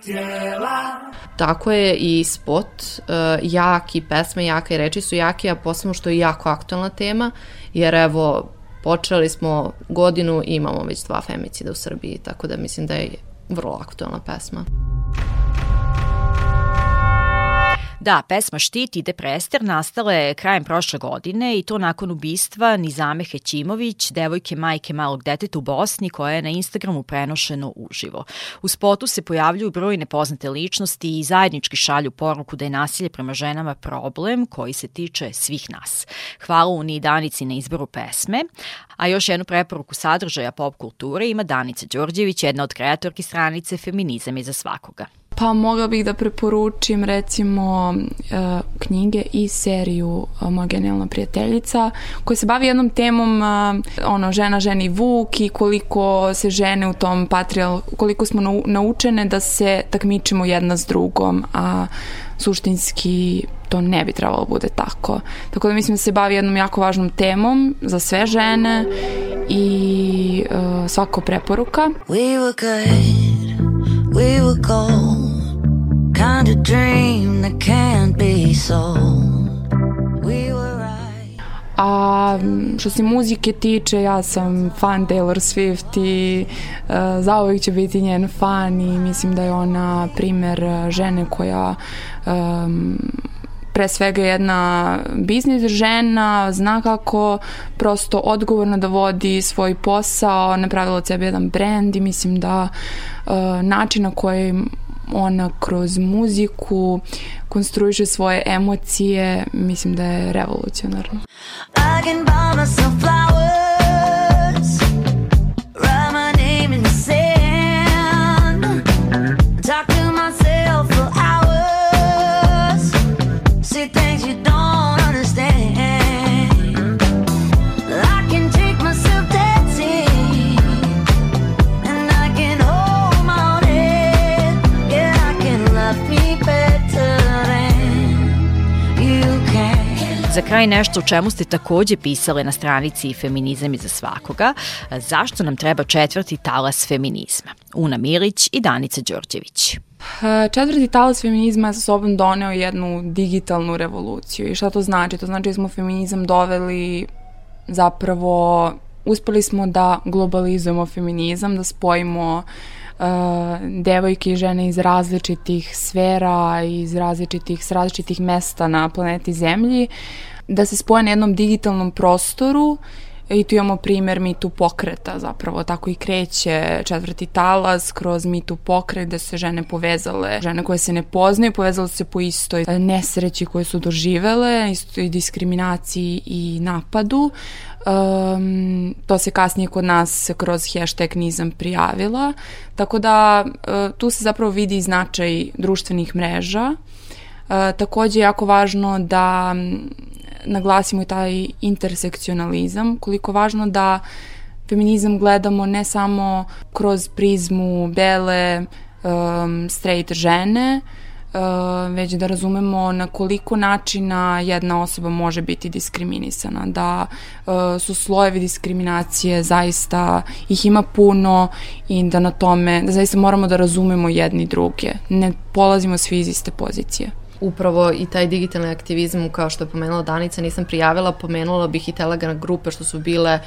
Tijela Tako je i spot, uh, jaki, pesme jake i reči su jake, a posebno što je jako aktualna tema, jer evo, počeli smo godinu i imamo već dva femicida u Srbiji, tako da mislim da je vrlo aktualna pesma. Da, pesma Štit ide prester nastala je krajem prošle godine i to nakon ubistva Nizame Hećimović, devojke majke malog deteta u Bosni koja je na Instagramu prenošeno uživo. U spotu se pojavljuju brojne poznate ličnosti i zajednički šalju poruku da je nasilje prema ženama problem koji se tiče svih nas. Hvala Uniji Danici na izboru pesme, a još jednu preporuku sadržaja pop kulture ima Danica Đorđević, jedna od kreatorki stranice Feminizam je za svakoga. Pa mogla bih da preporučim recimo uh, knjige i seriju uh, Moja genijalna prijateljica koja se bavi jednom temom uh, ono žena ženi vuk i koliko se žene u tom patrial, koliko smo nau, naučene da se takmičimo jedna s drugom, a suštinski to ne bi trebalo bude tako. Tako da mislim da se bavi jednom jako važnom temom za sve žene i uh, svako preporuka. We were good, we were gold kind of dream that can't be sold. We were. A što se muzike tiče, ja sam fan Taylor Swift i uh, zauvijek će biti njen fan i mislim da je ona primer žene koja um, pre svega jedna biznis žena, zna kako prosto odgovorno da vodi svoj posao, napravila od sebe jedan brand i mislim da uh, način na koji ona kroz muziku konstruiše svoje emocije, mislim da je revolucionarno. I can buy myself flowers za kraj nešto o čemu ste takođe pisale na stranici Feminizam iza svakoga. Zašto nam treba četvrti talas feminizma? Una Milić i Danica Đorđević. Četvrti talas feminizma je sa sobom doneo jednu digitalnu revoluciju. I šta to znači? To znači da smo feminizam doveli zapravo uspeli smo da globalizujemo feminizam, da spojimo uh, devojke i žene iz različitih sfera, iz različitih, s različitih mesta na planeti Zemlji, da se spoje na jednom digitalnom prostoru I tu imamo primer MeToo pokreta, zapravo tako i kreće četvrti talas kroz MeToo pokret gde se žene povezale, žene koje se ne poznaju, povezale se po istoj nesreći koje su doživele, istoj diskriminaciji i napadu. Um, to se kasnije kod nas kroz hashtag nizam prijavila, tako da uh, tu se zapravo vidi značaj društvenih mreža. Uh, takođe je jako važno da naglasimo i taj intersekcionalizam, koliko važno da feminizam gledamo ne samo kroz prizmu bele, um, straight žene, uh, već da razumemo na koliko načina jedna osoba može biti diskriminisana, da uh, su slojevi diskriminacije zaista, ih ima puno i da na tome, da zaista moramo da razumemo jedni druge, ne polazimo svi iz iste pozicije upravo i taj digitalni aktivizam, kao što je pomenula Danica, nisam prijavila, pomenula bih i Telegram grupe što su bile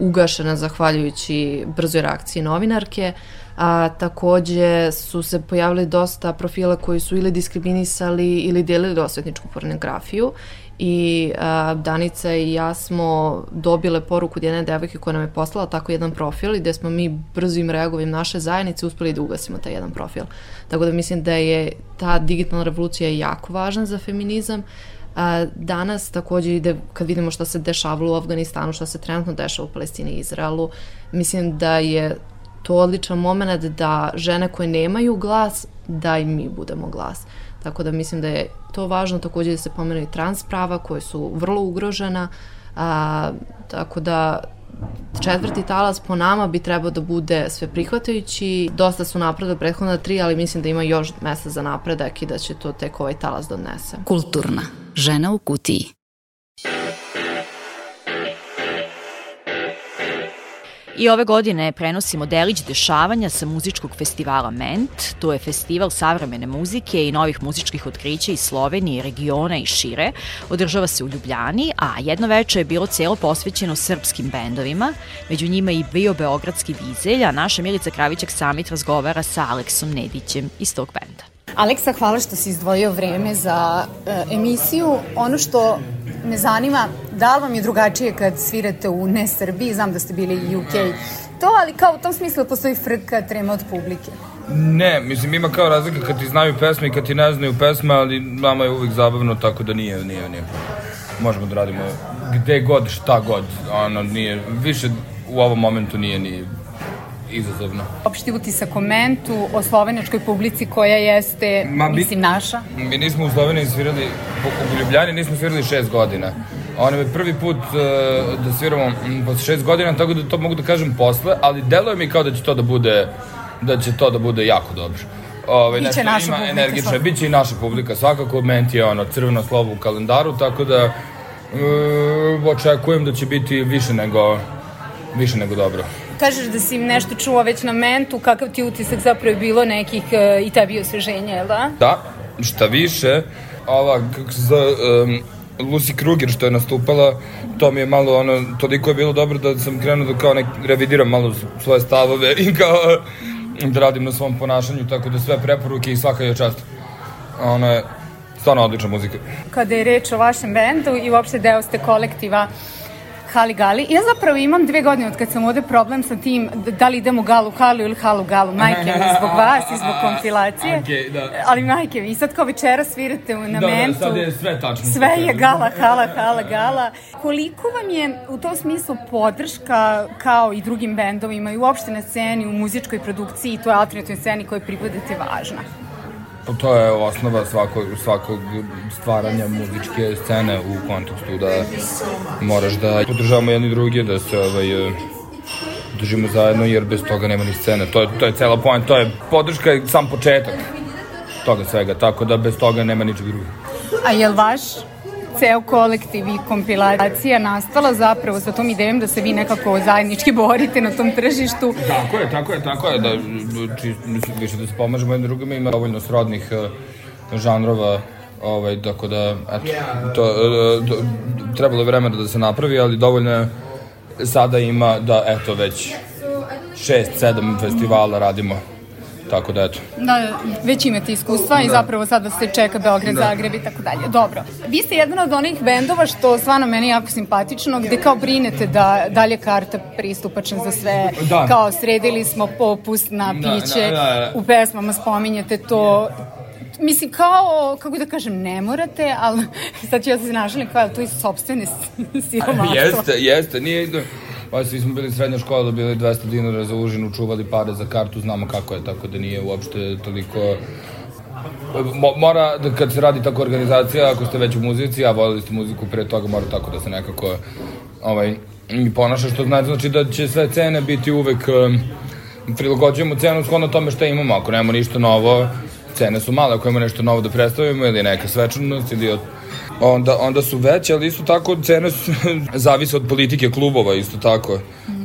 ugašene zahvaljujući brzoj reakciji novinarke. A, takođe su se pojavili dosta profila koji su ili diskriminisali ili delili osvetničku pornografiju i a, Danica i ja smo dobile poruku od jedne devojke koja nam je poslala tako jedan profil i gde smo mi brzim reagovanjem naše zajednice uspeli da ugasimo taj jedan profil. Tako da mislim da je ta digitalna revolucija jako važna za feminizam. A, danas takođe ide, kad vidimo šta se dešavalo u Afganistanu, šta se trenutno dešava u Palestini i Izraelu, mislim da je to odličan moment da žene koje nemaju glas, da i mi budemo glas. Tako da mislim da je to važno takođe da se pomenu i trans prava koje su vrlo ugrožena, a, tako da četvrti talas po nama bi trebao da bude sve prihvatajući. Dosta su napredo prethodna tri, ali mislim da ima još mesta za napredak i da će to tek ovaj talas donese. Kulturna. Žena u kutiji. I ove godine prenosimo delić dešavanja sa muzičkog festivala Ment. To je festival savremene muzike i novih muzičkih otkrića iz Slovenije, regiona i šire. Održava se u Ljubljani, a jedno veče je bilo celo posvećeno srpskim bendovima, među njima i bio Beogradski dizelj, a naša Milica Kravićak Samit razgovara sa Aleksom Nedićem iz tog benda. Aleksa, hvala što si izdvojio vreme za uh, emisiju. Ono što me zanima, da li vam je drugačije kad svirate u ne Srbiji, znam da ste bili i UK, to, ali kao u tom smislu postoji frka, trema od publike. Ne, mislim ima kao razlika kad ti znaju pesme i kad ti ne znaju pesme, ali nama je uvijek zabavno, tako da nije, nije, nije. Možemo da radimo gde god, šta god, ono, nije, više u ovom momentu nije ni izazovno. Opšti utisak o mentu, o slovenačkoj publici koja jeste, Ma, mi, mislim, naša? Mi nismo u Sloveniji svirali, u Ljubljani nismo svirali šest godina. Ono je prvi put uh, da sviramo posle šest godina, tako da to mogu da kažem posle, ali deluje mi kao da će to da bude da će to da bude jako dobro. Ove, biće naša ima publika. Energična, biće i naša publika, svakako. Ment je ono crveno slovo u kalendaru, tako da uh, očekujem da će biti više nego, više nego dobro kažeš da si im nešto čuo već na mentu, kakav ti utisak zapravo je bilo nekih uh, i tebi osveženja, jel da? Da, šta više, ova, kako se zove, um, Lucy Kruger što je nastupala, to mi je malo ono, toliko je bilo dobro da sam krenuo da kao nek revidiram malo svoje stavove i kao da radim na svom ponašanju, tako da sve preporuke i svaka je čast. Ona je stvarno odlična muzika. Kada je reč o vašem bendu i uopšte deo ste kolektiva Gali. Ja zapravo imam dve godine od kad sam ovde problem sa tim da li idemo Galu Halu ili Halu Galu. Majke mi, zbog vas i zbog kompilacije. Okay, da. Ali majke mi, sad kao večera svirate na da, mentu. Da, sad je sve tačno. Sve je Gala, Hala, Hala, Gala. Koliko vam je u tom smislu podrška kao i drugim bendovima i uopšte na sceni, u muzičkoj produkciji i toj alternativnoj sceni kojoj pripadate važna? To je osnova svakog, svakog stvaranja muzičke scene u kontekstu da moraš da podržavamo jedni drugi, da se ovaj, držimo zajedno, jer bez toga nema ni scene. To je, to je cela point, to je podrška i sam početak toga svega, tako da bez toga nema ničeg drugog. A je li vaš ceo kolektiv i kompilacija nastala zapravo sa tom idejom da se vi nekako zajednički borite na tom tržištu. Tako je, tako je, tako je, da, či, više da se pomažemo jednim drugima, ima dovoljno srodnih uh, žanrova ovaj, tako da, eto, to, uh, do, trebalo je vremena da se napravi, ali dovoljno je sada ima da, eto, već šest, sedam festivala radimo Tako da eto. Da, već imate iskustva da. i zapravo sada se čeka Beograd, da. Zagreb i tako dalje. Dobro. Vi ste jedan od onih bendova što stvarno meni jako simpatično, gde kao brinete da dalje karta pristupačna za sve. Da. Kao sredili smo popust na da, piće, da, da, da. u pesmama spominjete to mislim, kao, kako da kažem, ne morate, ali sad ću ja se našalim kao, to je sobstvene siromaštvo. Jeste, jeste, nije, Pa svi smo bili srednja škola, dobili 200 dinara za užinu, čuvali pare za kartu, znamo kako je, tako da nije uopšte toliko... Mo, mora, da kad se radi tako organizacija, ako ste već u muzici, a volili ste muziku pre toga, mora tako da se nekako ovaj, ponaša, što znači, znači da će sve cene biti uvek um, prilagođujemo cenu shodno tome šta imamo, ako nemamo ništa novo, cene su male, ako imamo nešto novo da predstavimo ili neka svečanost ili od onda, onda su veće, ali isto tako cene su, zavise od politike klubova, isto tako.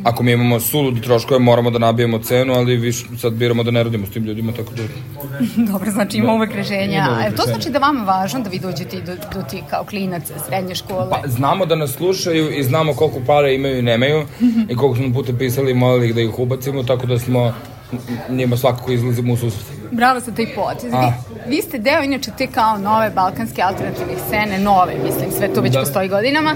Ako mi imamo sulud troškove, moramo da nabijemo cenu, ali viš, sad biramo da ne radimo s tim ljudima, tako da... Dobro, znači ima da. uvek rešenja. Uvek to znači da vama važno da vi dođete do, do ti kao klinac srednje škole? Pa, znamo da nas slušaju i znamo koliko pare imaju i nemaju i koliko smo puta pisali i molili da ih ubacimo, tako da smo njima svakako izlazimo u susret. Bravo za taj potez. Vi, vi ste deo inače te kao nove balkanske alternativne scene, nove, mislim, sve to već da. postoji godinama.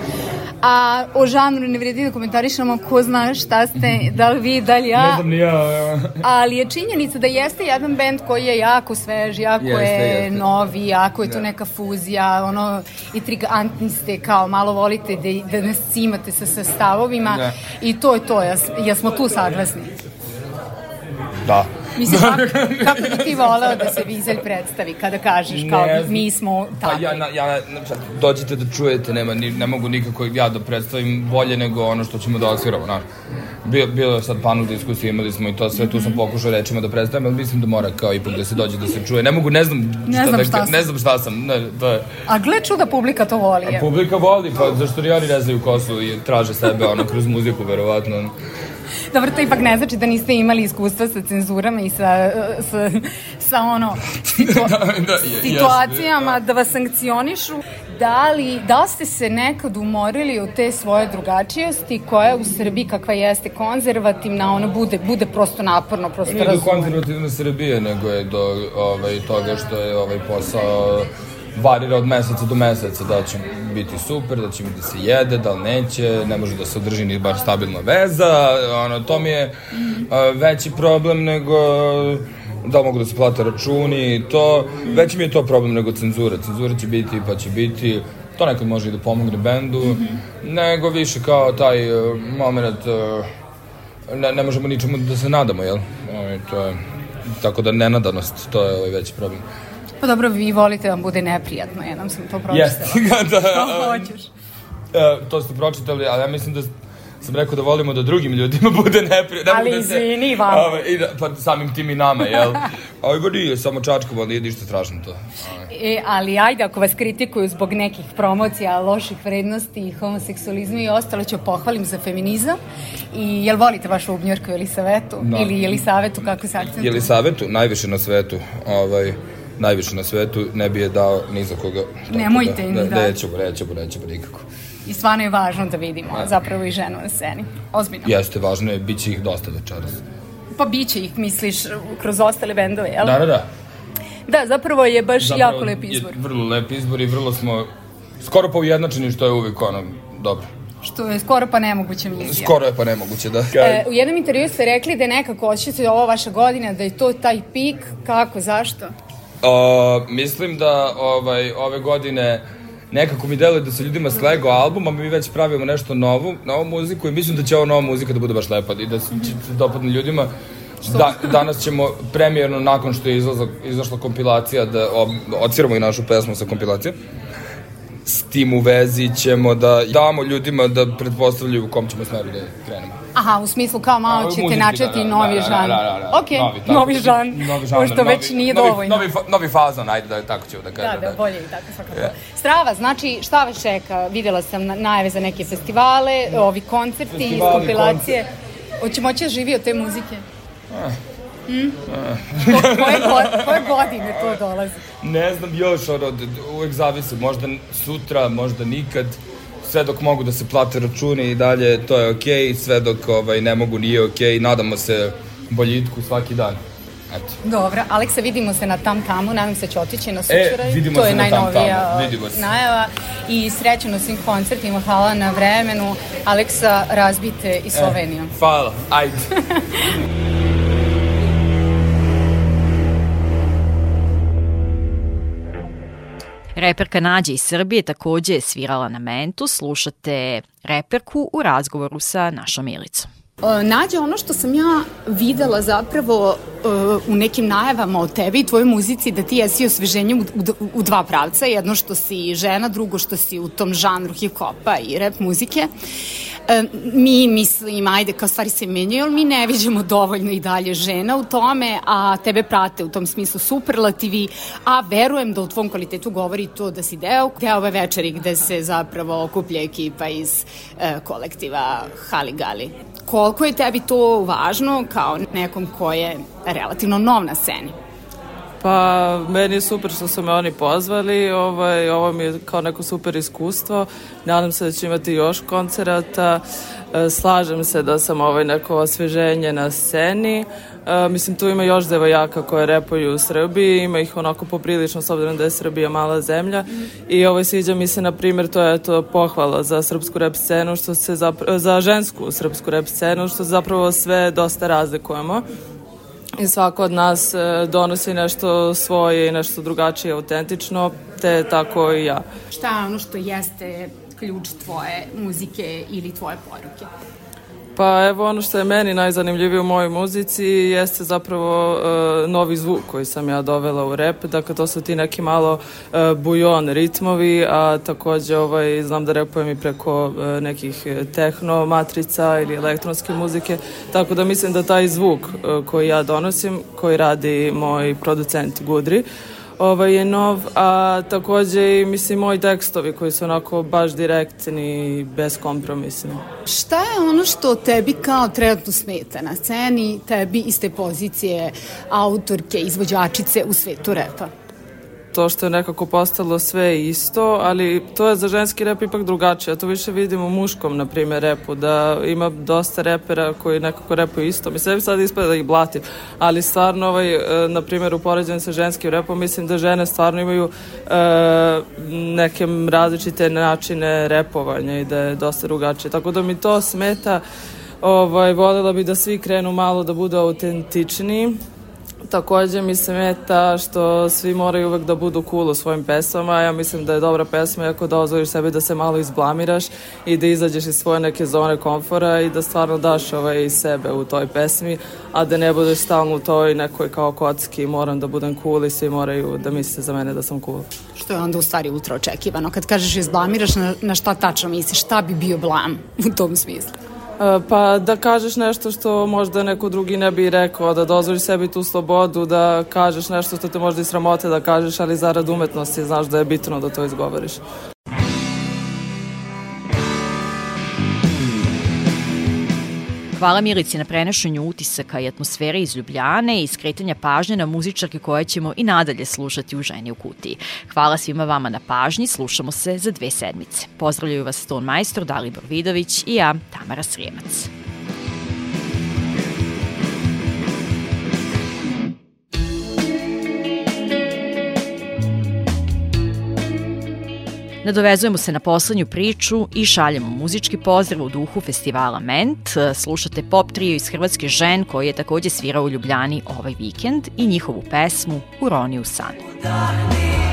A o žanru ne vredi da komentarišemo ko zna šta ste, da li vi, da li ja. Ne znam ni ja. Ali je činjenica da jeste jedan band koji je jako svež, jako jeste, je jeste. novi, jako je to da. neka fuzija, ono, intrigantni ste, kao malo volite da, da nas cimate sa sastavovima da. i to je to, ja, ja smo tu saglasni. Da. Mislim, kako, kako bi ti voleo da se Vizelj predstavi kada kažeš kao ne, mi smo tako? Pa ja, na, ja, dođite da čujete, nema, ni, ne mogu nikako ja da predstavim bolje nego ono što ćemo da osviramo, znaš. Bilo, bilo je sad panel diskusije, imali smo i to sve, tu sam pokušao rečima da predstavim, ali mislim da mora kao ipak da se dođe da se čuje. Ne mogu, ne znam šta, ne znam da, šta, ne znam šta sam. Ne, to je. A gle čuda publika to voli. Je. A publika voli, pa zašto i oni ne znaju ko su i traže sebe ono kroz muziku, verovatno. Dobro, to ipak ne znači da niste imali iskustva sa cenzurama i sa, sa, sa ono, situa da, da, je, situacijama yes, da vas sankcionišu. Da li, da ste se nekad umorili od te svoje drugačijosti koja u Srbiji kakva jeste konzervativna, ono bude, bude prosto naporno, prosto razumno. Nije do konzervativne Srbije, nego je do ovaj, toga što je ovaj posao varira od meseca do meseca, da će biti super, da će mi da se jede, da li neće, ne može da se održi ni bar stabilna veza, ono, to mi je veći problem nego da mogu da se plate računi i to, veći mi je to problem nego cenzura, cenzura će biti pa će biti, to nekad može i da pomogne bendu, mm -hmm. nego više kao taj uh, moment, uh, ne, ne možemo ničemu da se nadamo, jel? Ovaj, to je, tako da nenadanost, to je ovaj veći problem. Pa dobro, vi volite da vam bude neprijatno, jednom sam to pročitala. Jeste, da. Što hoćeš? Uh, to ste pročitali, ali ja mislim da sam rekao da volimo da drugim ljudima bude neprijatno. Ali da se, izvini vam. Ove, i da, pa samim tim i nama, jel? Ovo ba nije samo čačkovo, nije ništa strašno to. E, ali ajde, ako vas kritikuju zbog nekih promocija, loših vrednosti, homoseksualizma i ostalo, ću pohvalim za feminizam. I jel volite vašu ubnjorku Jelisavetu? Da. Ili Jelisavetu, kako se akcentu? Jelisavetu, najviše na svetu. Ovaj, najviše na svetu, ne bi je dao ni za koga. Nemojte da, ni da. Nećemo, nećemo, nećemo nikako. I stvarno je važno da vidimo A. zapravo i ženu na sceni. Ozbiljno. Jeste, važno je, bit će ih dosta večeras. Pa bit će ih, misliš, kroz ostale bendove, jel? Da, da, da. Da, zapravo je baš zapravo jako lep izbor. Je vrlo lep izbor i vrlo smo skoro pa ujednačeni, što je uvijek ono, dobro. Što je skoro pa nemoguća misija. Skoro je pa nemoguće, da. E, u jednom intervju ste rekli da je nekako osjećate ova vaša godina, da je to taj pik. Kako, zašto? Uh, mislim da ovaj, ove godine nekako mi deluje da se ljudima slego album, a mi već pravimo nešto novo, novu muziku i mislim da će ova nova muzika da bude baš lepa i da će se dopadne ljudima. Da, danas ćemo premijerno, nakon što je izlazla, izašla kompilacija, da ob, odsviramo i našu pesmu sa kompilacijom s tim u vezi ćemo da damo ljudima da pretpostavljaju u kom ćemo smeru da krenemo. Aha, u smislu kao malo A, ćete muzički, načeti da, da, novi da, da, žan. da, da, da. Ok, Novi, tako. novi žan, Novi žanr, pošto već novi- nije novi, dovoljno. Novi, fa- novi fazon, ajde da tako ćemo da Da, kažem. da, bolje i tako svakako. Je. Strava, znači šta vas čeka? Videla sam na- najave za neke festivale, ovi koncerti, Festivali, kompilacije. Hoće moći da živi od te muzike? Hmm? Ko, koje, go- koje godine to dolazi? Ne znam još, ono, uvek zavisi, možda sutra, možda nikad, sve dok mogu da se plate računi i dalje, to je okej, okay, sve dok ovaj, ne mogu nije okej, okay, nadamo se boljitku svaki dan. Eto. Dobro, Aleksa, vidimo se na Tam Tamu, nadam se da će otići na sučeraj. E, vidimo to se je na Tam najnovija Tamu, vidimo se. najava. I srećno na svim koncertima, hvala na vremenu. Aleksa, razbite i Sloveniju. E, hvala, ajde. Reperka Nađa iz Srbije takođe je svirala na Mentu. Slušate reperku u razgovoru sa našom Milicom. E, Nađa, ono što sam ja videla zapravo e, u nekim najavama o tebi i tvojoj muzici, da ti jesi osveženje u, u dva pravca. Jedno što si žena, drugo što si u tom žanru hip-hopa i rap muzike. Mi mislim, ajde, kao stvari se menjaju, ali mi ne viđemo dovoljno i dalje žena u tome, a tebe prate u tom smislu superlativi, a verujem da u tvom kvalitetu govori to da si deo, deo ove večeri gde se zapravo okuplja ekipa iz e, kolektiva Haligali. Koliko je tebi to važno kao nekom ko je relativno nov na sceni? Pa, meni je super što su me oni pozvali, ovaj, ovo mi je kao neko super iskustvo, nadam se da ću imati još koncerata, e, slažem se da sam ovaj neko osveženje na sceni, e, mislim tu ima još devojaka koje repuju u Srbiji, ima ih onako poprilično s obzirom da je Srbija mala zemlja. I ovaj sviđa mi se na primjer to je to pohvala za srpsku rep scenu što se zapra- za žensku srpsku rep scenu što zapravo sve dosta razlikujemo i svako od nas e, donosi nešto svoje i nešto drugačije, autentično, te tako i ja. Šta je ono što jeste ključ tvoje muzike ili tvoje poruke? Pa evo ono što je meni najzanimljivije u mojoj muzici jeste zapravo e, novi zvuk koji sam ja dovela u rep, dakle to su ti neki malo e, bujon ritmovi, a takođe ovaj, znam da repujem i preko e, nekih tehno matrica ili elektronske muzike, tako da mislim da taj zvuk koji ja donosim, koji radi moj producent Gudri, ovaj je nov, a takođe i mislim moji tekstovi koji su onako baš direktni i beskompromisni. Šta je ono što tebi kao trenutno smeta na sceni, tebi iz te pozicije autorke, izvođačice u svetu repa? To što je nekako postalo sve isto, ali to je za ženski rep ipak drugačije. To više vidim u muškom, na primjer, repu, da ima dosta repera koji nekako repuju isto. Mislim, sad ispada da ih blatim, ali stvarno, ovaj, e, na primjer, u poređenju sa ženskim repom, mislim da žene stvarno imaju e, neke različite načine repovanja i da je dosta drugačije. Tako da mi to smeta, ovaj, voljela bi da svi krenu malo da budu autentičniji, Takođe mi se meta što svi moraju uvek da budu cool u svojim pesmama. Ja mislim da je dobra pesma ako dozvoliš sebi da se malo izblamiraš i da izađeš iz svoje neke zone komfora i da stvarno daš ovaj sebe u toj pesmi, a da ne budeš stalno u toj nekoj kao kocki moram da budem cool i svi moraju da misle za mene da sam cool. Što je onda u stvari ultra očekivano. Kad kažeš izblamiraš, na, na šta tačno misliš? Šta bi bio blam u tom smislu? E, Pa da kažeš nešto što možda neko drugi ne bi rekao, da dozvoliš sebi tu slobodu, da kažeš nešto što te možda i sramote da kažeš, ali zarad umetnosti znaš da je bitno da to izgovoriš. Hvala Milici na prenošenju utisaka i atmosfere iz Ljubljane i skretanja pažnje na muzičarke koje ćemo i nadalje slušati u Ženi u kutiji. Hvala svima vama na pažnji, slušamo se za dve sedmice. Pozdravljaju vas ton majstor Dalibor Vidović i ja, Tamara Srijemac. Nadovezujemo se na poslednju priču i šaljemo muzički pozdrav u duhu festivala Ment. Slušate pop trio iz Hrvatske žen koji je takođe svirao u Ljubljani ovaj vikend i njihovu pesmu Uroni u san. Udahni